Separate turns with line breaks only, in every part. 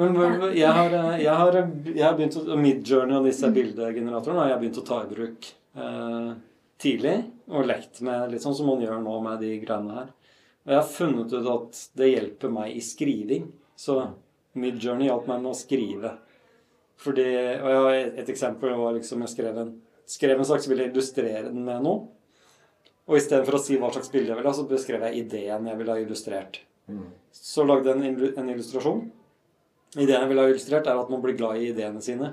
Men jeg har, jeg har, jeg har begynt å Midjourney og disse bildegeneratorene har jeg begynt å ta i bruk eh, tidlig. Og lekt med litt sånn som man gjør nå med de greiene her. Og jeg har funnet ut at det hjelper meg i skriving. Så Midjourney hjalp meg med å skrive. Fordi, og jeg har et, et eksempel var liksom jeg skrev en, skrev en sak, så ville jeg illustrere den med noe. Og istedenfor å si hva slags bilde jeg ville ha, så beskrev jeg ideen jeg ville ha illustrert. Så lagde jeg en, en illustrasjon. Ideen jeg ville ha illustrert, er at man blir glad i ideene sine.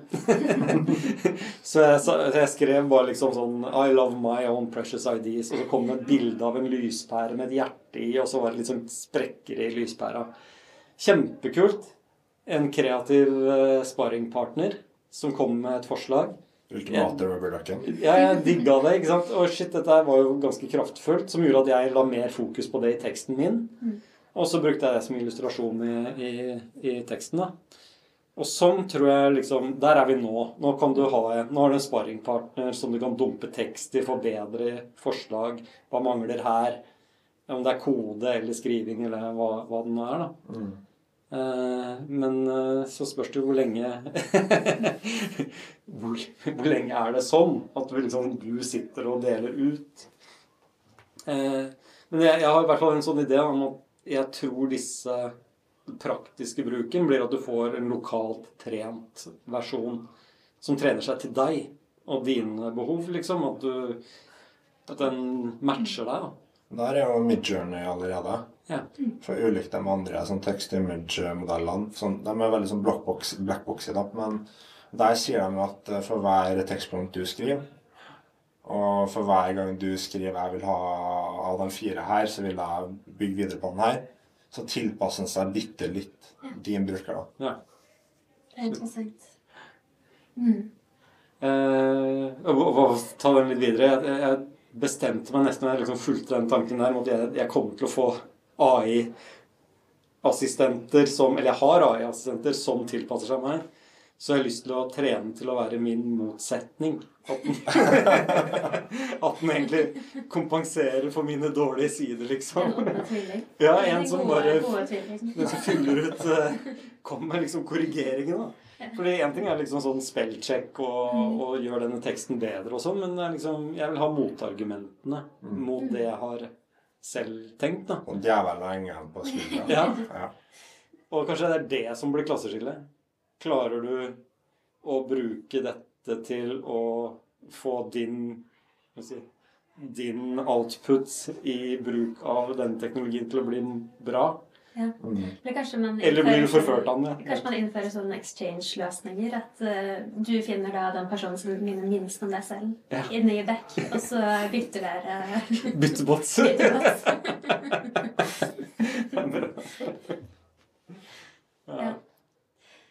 så jeg, så jeg, skrev bare liksom sånn I love my own precious ideas. Og så kom det et bilde av en lyspære med et hjerte i, og så var det litt sånn sprekker i lyspæra. Kjempekult. En kreativ uh, sparringpartner som kom med et forslag.
Ultimate rubberducken.
Ja, jeg digga det. ikke sant? Og shit, dette var jo ganske kraftfullt, som gjorde at jeg la mer fokus på det i teksten min. Mm. Og så brukte jeg det som illustrasjon i, i, i, teksten. da. Og sånn tror jeg liksom Der er vi nå. Nå kan du ha nå har du en sparringpartner som du kan dumpe tekst i, forbedre forslag. Hva mangler her? Om det er kode eller skriving eller hva, hva det nå er. da. Mm. Eh, men eh, så spørs det jo hvor lenge hvor, hvor, lenge er det sånn at du, liksom, du sitter og deler ut? Eh, men jeg, jeg har i hvert fall en sånn idé om at jeg tror disse praktiske bruken blir at du får en lokalt trent versjon som trener seg til deg og dine behov, liksom. At, du, at den matcher deg.
da. Der er jo Midjourney allerede. Ja. For ulikt de andre sånn text-image-modellene. Sånn, de er veldig sånn blackboxy, da. Men der sier de at eh, for hver tekstpunkt du skriver, og for hver gang du skriver 'jeg vil ha av de fire her', så vil jeg bygge videre på den her. Så tilpasser den seg bitte litt ja. din bruker, da.
Ja. Det er interessant. Mm.
Eh, og, ta den litt videre. Jeg, jeg bestemte meg nesten jeg liksom fulgte den tanken der, at jeg, jeg kommer til å få AI-assistenter som Eller jeg har AI-assistenter som tilpasser seg meg. Så jeg har lyst til å trene til å være min motsetning. At den, at den egentlig kompenserer for mine dårlige sider, liksom. Ja, en som bare liksom. Den som fyller ut uh, Kommer med liksom korrigeringen, da. Fordi én ting er liksom sånn spellcheck og, mm. og gjør denne teksten bedre og sånn, men liksom, jeg vil ha motargumentene mm. mot det jeg har selv tenkt, da.
Og djevelen og engelen på skuldra.
Ja. ja. Og kanskje det er det som blir klasseskillet. Klarer du å bruke dette til å få din si, din output i bruk av denne teknologien til å bli bra?
Ja. Mm. Eller,
blir du forført av
det? Kanskje man innfører sånne exchange-løsninger. At uh, du finner da den personen som minner minst om deg selv, ja. inni dekk, og så bytter dere
uh, Byttebots.
ja.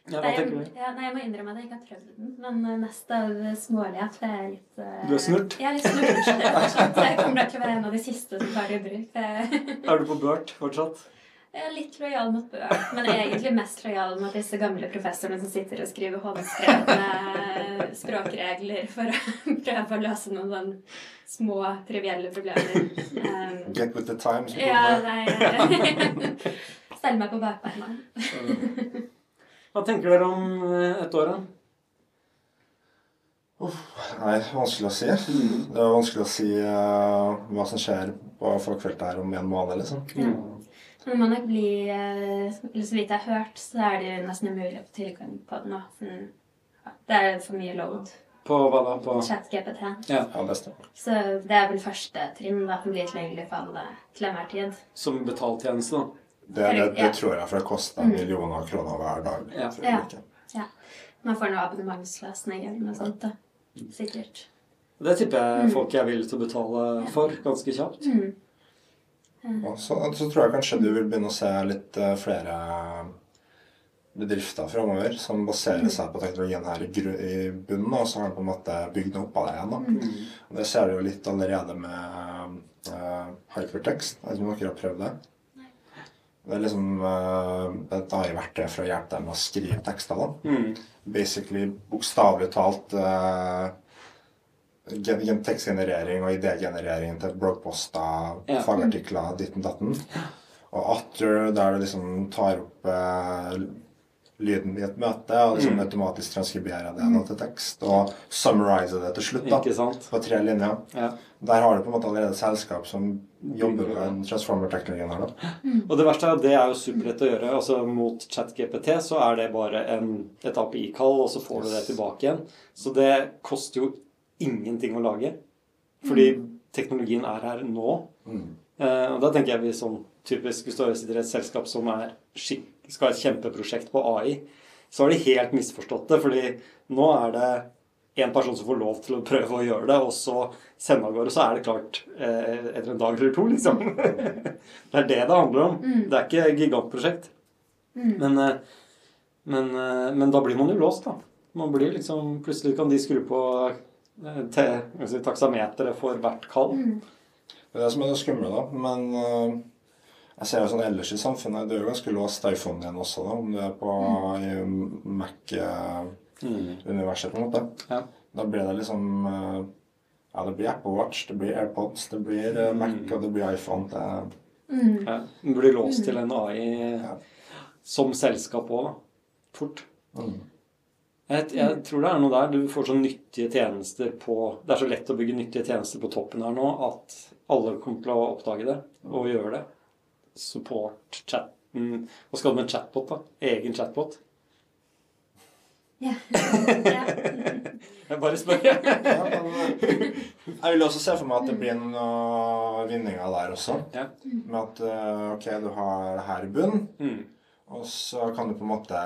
Ja, hva tenker du? Ja, nei, jeg må innrømme at jeg ikke har prøvd den. Men uh, nest av smålighet er jeg litt uh,
Du er snurt?
Jeg er litt snurt. jeg kommer til å være en av de siste som tar det i bruk.
er du på Burt fortsatt?
Jeg er litt lojal mot Burt, men egentlig mest lojal mot disse gamle professorene som sitter og skriver håndskrevne språkregler for å prøve å løse noen sånn små, trivielle problemer.
Um, Get with the times.
Ja, nei, Stell meg på bakbeina.
Hva tenker dere om ett et år, da?
Uff, nei, vanskelig å si. Mm. Det er vanskelig å si uh, hva som skjer på folkefeltet her om en måned, liksom.
Mm. Men må nok bli uh, Så vidt jeg har hørt, så er det nesten umulig å få tilgang på det nå. Det er for mye load.
På hva da? På
ChatGPT.
Ja. ja, stemmer.
Så det er vel første trinn da, som blir tilgjengelig for alle til enhver tid.
Som betaltjeneste, da?
Det, det, det tror jeg, for det koster mm. millioner av kroner hver dag.
Ja. Ja. ja. Man får noe abonnementsløsning eller noe sånt. da. Sikkert.
Det tipper jeg mm. folk er villige til å betale for ganske kjapt. Mm.
Ja. Så, så, tror jeg kanskje du vil begynne å se litt uh, flere bedrifter framover som baserer mm. seg på teknologien her i, i bunnen, og så har de på en måte bygd opp av det igjen. da. Mm. Det ser du jo litt allerede med uh, hypertext. Jeg vet ikke om dere har prøvd det? Det er liksom uh, et AI-verktøy for å hjelpe dem med å skrive tekster. da. Mm. Basically bokstavelig talt uh, tekstgenerering og idégenerering til bloggposter, ja. fagartikler, ditten datten. Og Atter, der du liksom tar opp uh, lyden i et møte, og liksom automatisk transkribere det mm. til tekst, og summarize det til slutt da, på tre linjer.
Ja.
Der har du på en måte allerede et selskap som jobber med den transformer-teknologien her. da.
Og det verste er at det er jo superlett å gjøre. Altså Mot ChatGPT så er det bare en, et API-kall, og så får du det tilbake igjen. Så det koster jo ingenting å lage. Fordi teknologien er her nå.
Mm.
Eh, og da tenker jeg vi sånn typisk Hvis du sitter i et selskap som er skikk, skal ha et kjempeprosjekt på AI, så har de helt misforstått det. Fordi nå er det en person som får lov til å prøve å gjøre det, og så sende av gårde, så er det klart eh, etter en dag eller to, liksom. det er det det handler om. Det er ikke et gigantprosjekt. Men, eh, men, eh, men da blir man jo låst, da. Man blir liksom, Plutselig kan de skru på eh, altså, taksameteret for hvert kall.
Det er det som er det skumle, da. Men jeg ser jo sånn ellers i samfunnet, du er jo ganske låst i iPhonen din også, da, om du er på i Mac-universet, på en måte.
Ja.
Da blir det liksom øh, Ja, det blir Apple Watch, det blir AirPods, det blir øh, Mac, og det blir iPhone. Det mm.
Ja, du blir låst til en AI
Ja.
som selskap òg, da. Fort.
mm.
Jeg, jeg tror det er noe der. Du får så nyttige tjenester på Det er så lett å bygge nyttige tjenester på toppen her nå at alle kommer til å oppdage det og gjøre det. Support, chatten Hva skal du med en chatbot, da? Egen chatbot?
Ja. ja.
Jeg bare spør.
øh, Jeg vil også se for meg at det blir noen vinninger der også.
Ja.
Med at øh, ok, du har det her i bunnen.
Mm.
Og så kan du på en måte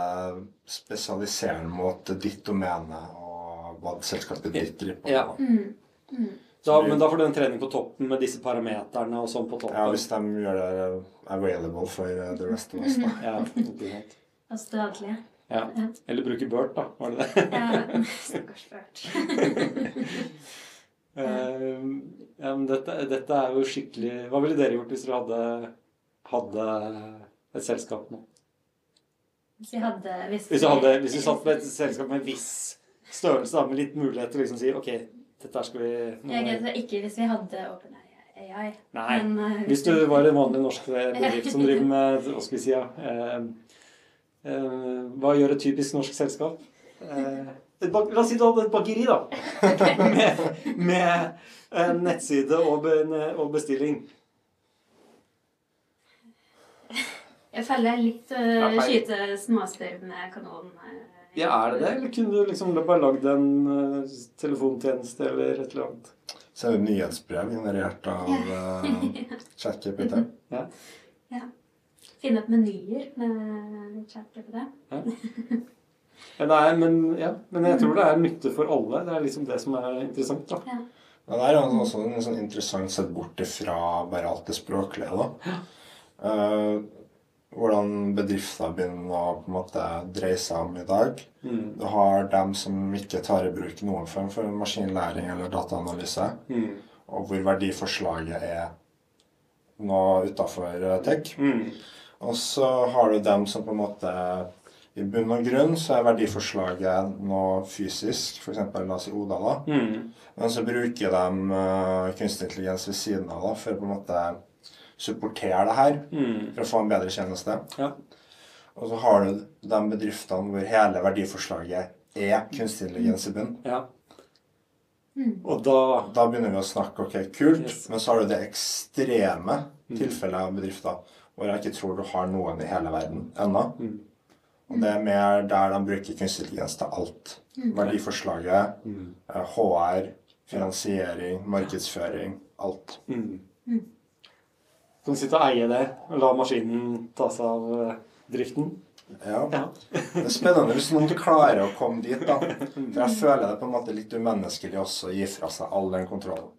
spesialisere mot ditt domene og hva selskapet ditt driver på.
Ja.
med.
Da, men da får du en trening på toppen med disse parameterne og sånn på toppen.
Ja, hvis de gjør det available for uh, the rest of us, da.
Ja, ikke sant.
Og stødelige.
Ja.
Ja.
Eller bruke Burt, da. Var det det?
Ja, Stakkars Bert.
Eh, ja, men dette, dette er jo skikkelig Hva ville dere gjort hvis dere hadde, hadde et selskap nå?
Hvis vi hadde Hvis,
Hvis hadde, hvis vi satt med et selskap med en viss størrelse, da, med litt mulighet til å liksom si OK, dette skal vi nå,
Jeg vet ikke hvis vi hadde OpenAI.
Nei.
Men, uh,
Hvis du var en vanlig norsk bedrift som driver med Hva skal vi si, ja eh, eh, Hva gjør et typisk norsk selskap? Eh, et bak, la oss si du hadde et bakeri, da. med, med en nettside og, be, og bestilling.
Jeg føler jeg litt uh, skyte småspurv med kanon.
Ja, er det det? Eller kunne du liksom bare lagd en uh, telefontjeneste eller et eller annet?
Så er det nyhetsbrev generert av uh, ChatGPT.
Ja.
Ja. Finne opp menyer med ChatGPT.
Ja, det er, men, ja, men jeg tror det er nytte for alle. Det er liksom det som er interessant. da.
Ja.
Men det er også en sånn interessant sett bort ifra bare alt det språklige, da. Eh, hvordan bedrifter begynner å på en måte dreie seg om i dag.
Mm.
Du har dem som ikke tar i bruk noen form for maskinlæring eller dataanalyse,
Mm.
og hvor verdiforslaget er noe utafor tech.
Mm.
Og så har du dem som på en måte I bunn og grunn så er verdiforslaget noe fysisk, f.eks. la oss si Oda, da.
Mm.
Men så bruker de uh, kunstig intelligens ved siden av da, for på en måte supportere det her.
Mm.
For å få en bedre tjeneste.
Ja.
Og så har du de bedriftene hvor hele verdiforslaget er kunstig intelligens i bunn.
ja. Og da
Da begynner vi å snakke ok, kult,
Yes.
men så har du det ekstreme tilfellet av bedrifter hvor jeg ikke tror du har noen i hele verden ennå.
Mm.
Og det er mer der de bruker kunstig intelligens til alt. Verdiforslaget,
Mm.
eh, HR, finansiering, markedsføring. Alt.
Mm. Kan sitte og eie det og la maskinen ta seg av eh, driften.
Ja.
Ja.
Det er spennende hvis noen klarer å komme dit, da. For jeg føler det på en måte litt umenneskelig også å gi fra seg all den kontrollen.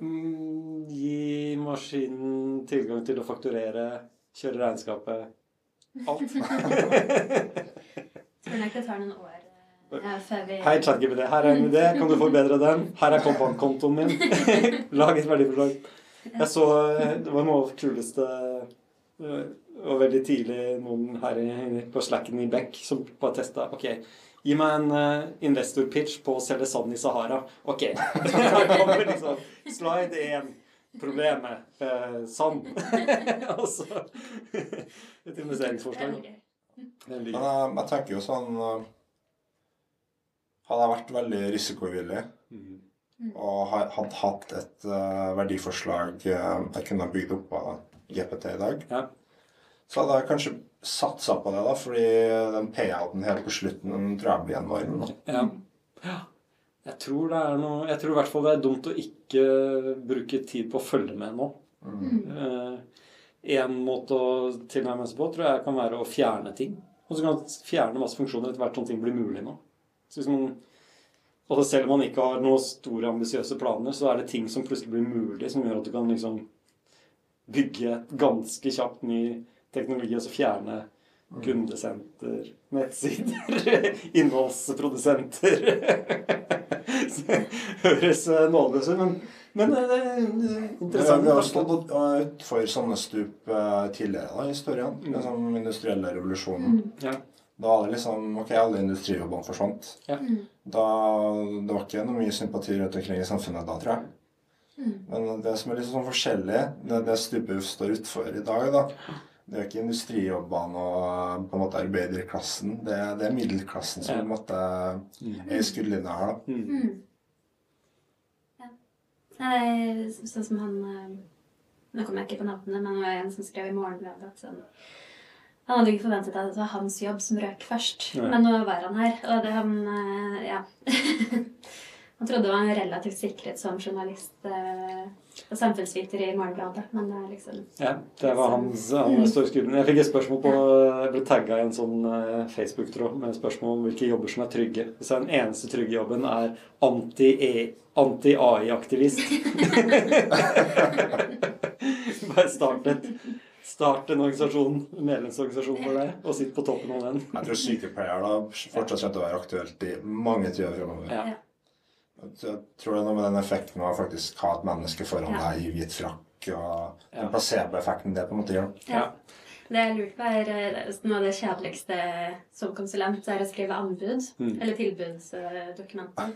Mm, gi maskinen tilgang til å fakturere, kjøre regnskapet. Alt.
Tror nok det tar noen år eh, før vi
Hei, ChatGPT. Her er en idé. Kan du forbedre den? Her er kontantkontoen min. Lag et verdiforslag. Jeg så eh, Det var noe av det kuleste eh, og veldig tidlig noen her på Slacken i Beck som bare testa Ok, gi meg en uh, investor-pitch på å selge sand i Sahara. Ok. Her kommer liksom slide 1. Problemet. Uh, sand. Og så et investeringsforslag.
Men jeg, jeg tenker jo sånn eh, Hadde jeg vært veldig risikovillig
Mm.
Og ha- hadde hatt et uh, verdiforslag uh, jeg kunne ha bygd opp av GPT i dag,
Ja.
så hadde jeg kanskje satsa på det, da, fordi den payouten helt på slutten den tror jeg blir enorm. da.
Ja. ja. Jeg tror det er noe Jeg tror i hvert fall det er dumt å ikke bruke tid på å følge med nå.
Mm.
en måte å tilnærme seg på tror jeg kan være å fjerne ting. Og så kan man fjerne masse funksjoner etter hvert sånn ting blir mulig nå. Så hvis man, altså selv om man ikke har noen store, ambisiøse planer, så er det ting som plutselig blir mulig, som gjør at du kan liksom bygge et ganske kjapt ny teknologi, og så fjerne kundesenter, nettsider, innholdsprodusenter det Høres eh, nådeløst ut, men, men eh, det er interessant.
Vi har stått utfor sånne stup eh, tidligere da, i historien. Den sånn industrielle revolusjonen.
Ja.
Da var det liksom Ok, alle industrijobbene forsvant.
Ja.
Da, det var ikke noe mye sympati rundt omkring i samfunnet da, tror jeg. Men det som er litt sånn forskjellig, det det vi står utfor i dag, da. Det er ikke industrijobbene og på en måte arbeiderklassen. Det, er- det er middelklassen som
Ja.
på en måte er i skuddlinja her, da.
Mm.
Mm. Ja. Nei, sånn som han eh, Nå kommer jeg ikke på navnet, men det var en som skrev i Morgenbladet at sånn Han hadde ikke forventet at det var hans jobb som røk først,
Nei.
men nå var han her. Og det han eh, Ja. Han trodde det var en relativt sikret som journalist eh, og samfunnsviter i Morgenbladet, men det er liksom
Ja, det var hans han står i. Jeg fikk et spørsmål på Jeg ble tagga i en sånn eh, Facebook-tråd med spørsmål om hvilke jobber som er trygge. Hvis den eneste trygge jobben er anti-AI-aktivist. Anti Bare start et Start en organisasjon, medlemsorganisasjon for deg, og sitt på toppen av den.
Jeg tror sykepleier da fortsatt kommer til å være aktuelt i mange tider fremover.
Ja.
Jeg tror det er noe med den effekten av å faktisk ha et menneske foran
Ja.
deg i hvit frakk, og
Ja.
den placeboeffekten det på en måte gjør.
Ja.
Det jeg lurte på, er eh, noe av det kjedeligste som konsulent er å skrive anbud.
Mm.
Eller tilbudsdokumenter.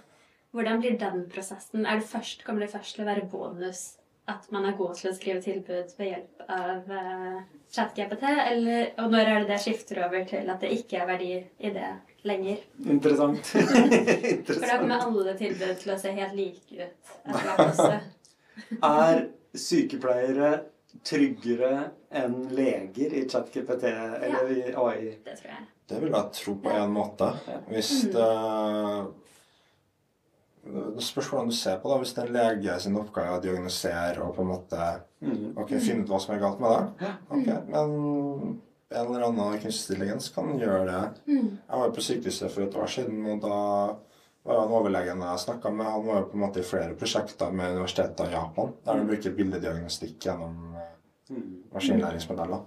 Hvordan blir den prosessen? Er det først, kommer det først til å være bonus at man er god til å skrive tilbud ved hjelp av uh, ChatGPT? Eller, og når er det det skifter over til at det ikke er verdi i det lenger?
Interessant.
For da kommer alle tilbud til å se helt like ut.
Er sykepleiere tryggere enn leger i ChatGPT eller i AI?
Det tror jeg.
Det vil jeg tro på en måte.
Ja.
Hvis det Det spørs hvordan du ser på det. Hvis det er en lege sin oppgave å diagnosere og på en måte
Mm.
ok, finne ut hva som er galt med deg, okay, men en eller annen kunstig intelligens kan gjøre det.
Mm.
Jeg var på sykehuset for et år siden, og da var han overlegen jeg snakka med. Han var jo på en måte i flere prosjekter med universitetet i Japan, der de bruker bildediagnostikk gjennom eh,
Mm.
maskinlæringsmodeller.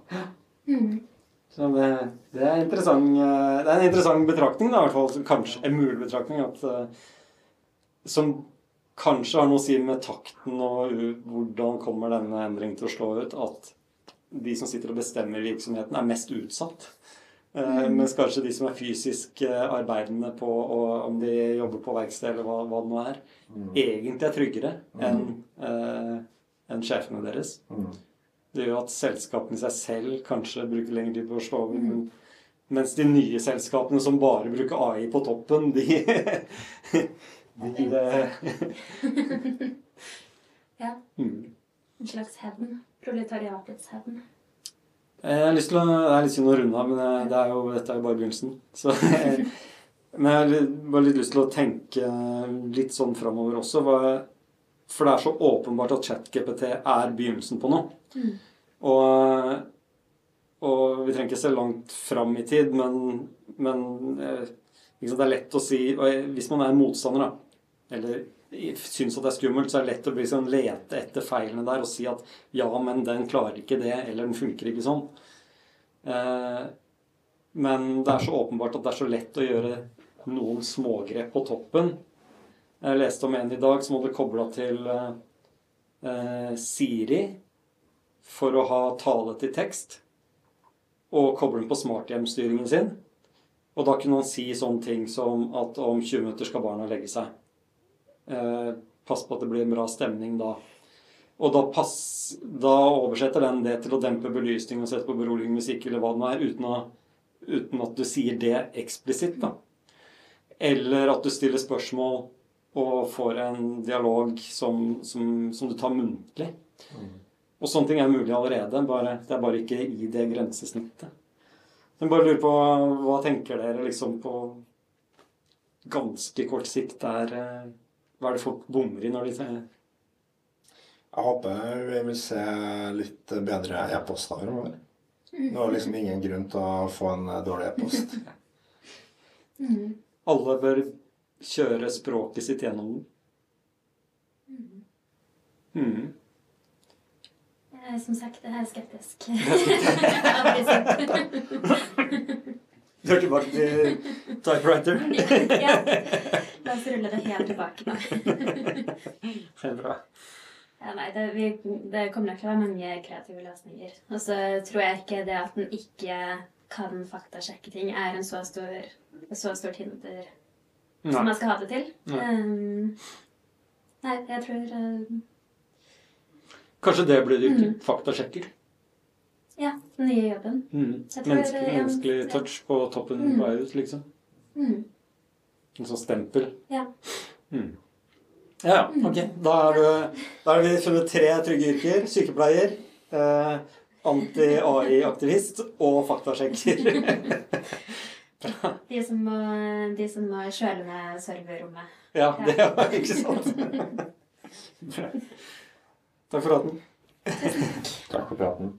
Mm.
Så det, det, er eh, det er en interessant betraktning, da, i hvert fall. Kanskje en mulig betraktning. At, eh, som kanskje har noe å si med takten og hvordan kommer denne endringen til å slå ut. At de som sitter og bestemmer virksomheten, er mest utsatt. Mm. Mens kanskje de som er fysisk eh, arbeidende på, om de jobber på verksted eller hva, hva det nå er, egentlig er tryggere enn eh, en sjefene deres.
Mm.
Det gjør at selskapene i seg selv kanskje bruker lengre tid på å slå over. men- Mens de nye selskapene som bare bruker AI på toppen, de, de eh,
Ja.
mm.
En slags hevn. Proletariatets hevn.
Jeg har lyst til å, Det er litt synd å runde av, men eh, det er jo, dette er jo bare begynnelsen. Så, men jeg har bare litt lyst til å tenke litt sånn framover også. For det er så åpenbart at ChatGPT er begynnelsen på noe.
Mm.
Og, og vi trenger ikke se langt fram i tid, men, men eh, det er lett å si Hvis man er motstander, da, eller syns at det er skummelt, så er det lett å bli sånn, lete etter feilene der og si at ja, men den klarer ikke det, eller den funker ikke sånn. Eh, men det er så åpenbart at det er så lett å gjøre noen smågrep på toppen. Jeg leste om en i dag som hadde kobla til eh, eh, Siri for å ha tale til tekst, og koble den på smarthjemstyringen sin. Og da kunne han si sånne ting som at om 20 minutter skal barna legge seg. Eh, pass på at det blir en bra stemning da. Og da, pass, da oversetter den det til å dempe belysning og sette på beroligende musikk eller hva det nå er, uten å, uten at du sier det eksplisitt. da. Eller at du stiller spørsmål og får en dialog som, som, som du tar muntlig. Mm. Og sånne ting er mulig allerede, bare, det er bare ikke i det grensesnittet. Men bare lurer på hva tenker dere liksom på ganske kort sikt der eh, Hva er det folk bommer i når de ser
Jeg håper vi vil se litt bedre e-poster framover. Det var liksom ingen grunn til å få en dårlig e-post.
Mm. Alle bør kjøre språket sitt gjennom den.
Mm. mm. Som sagt, det her er skeptisk.
Du er tilbake til typewriter?
ja. La oss rulle det helt tilbake da.
det er bra.
Ja, nei, det, vi, det, kommer nok til å være mange kreative løsninger. Og så tror jeg ikke det at en ikke kan faktasjekke ting, er en så stor, så stort hinder nei. som man skal ha det til. Nei, um, nei jeg tror uh,
Kanskje det blir du mm. faktasjekker?
Ja. Den nye jobben.
Mm. Menneske, menneskelig touch på toppen mm. på ut, liksom. Mm. En sånn stempel.
Ja.
Mm. Ja, ja. ok. Da har, har vi funnet tre trygge yrker. Sykepleier, eh, anti-AI-aktivist og faktasjekker.
de, som må, de som må kjøle ned serverrommet.
Ja, det var ikke sant. Takk for praten.
Takk for praten.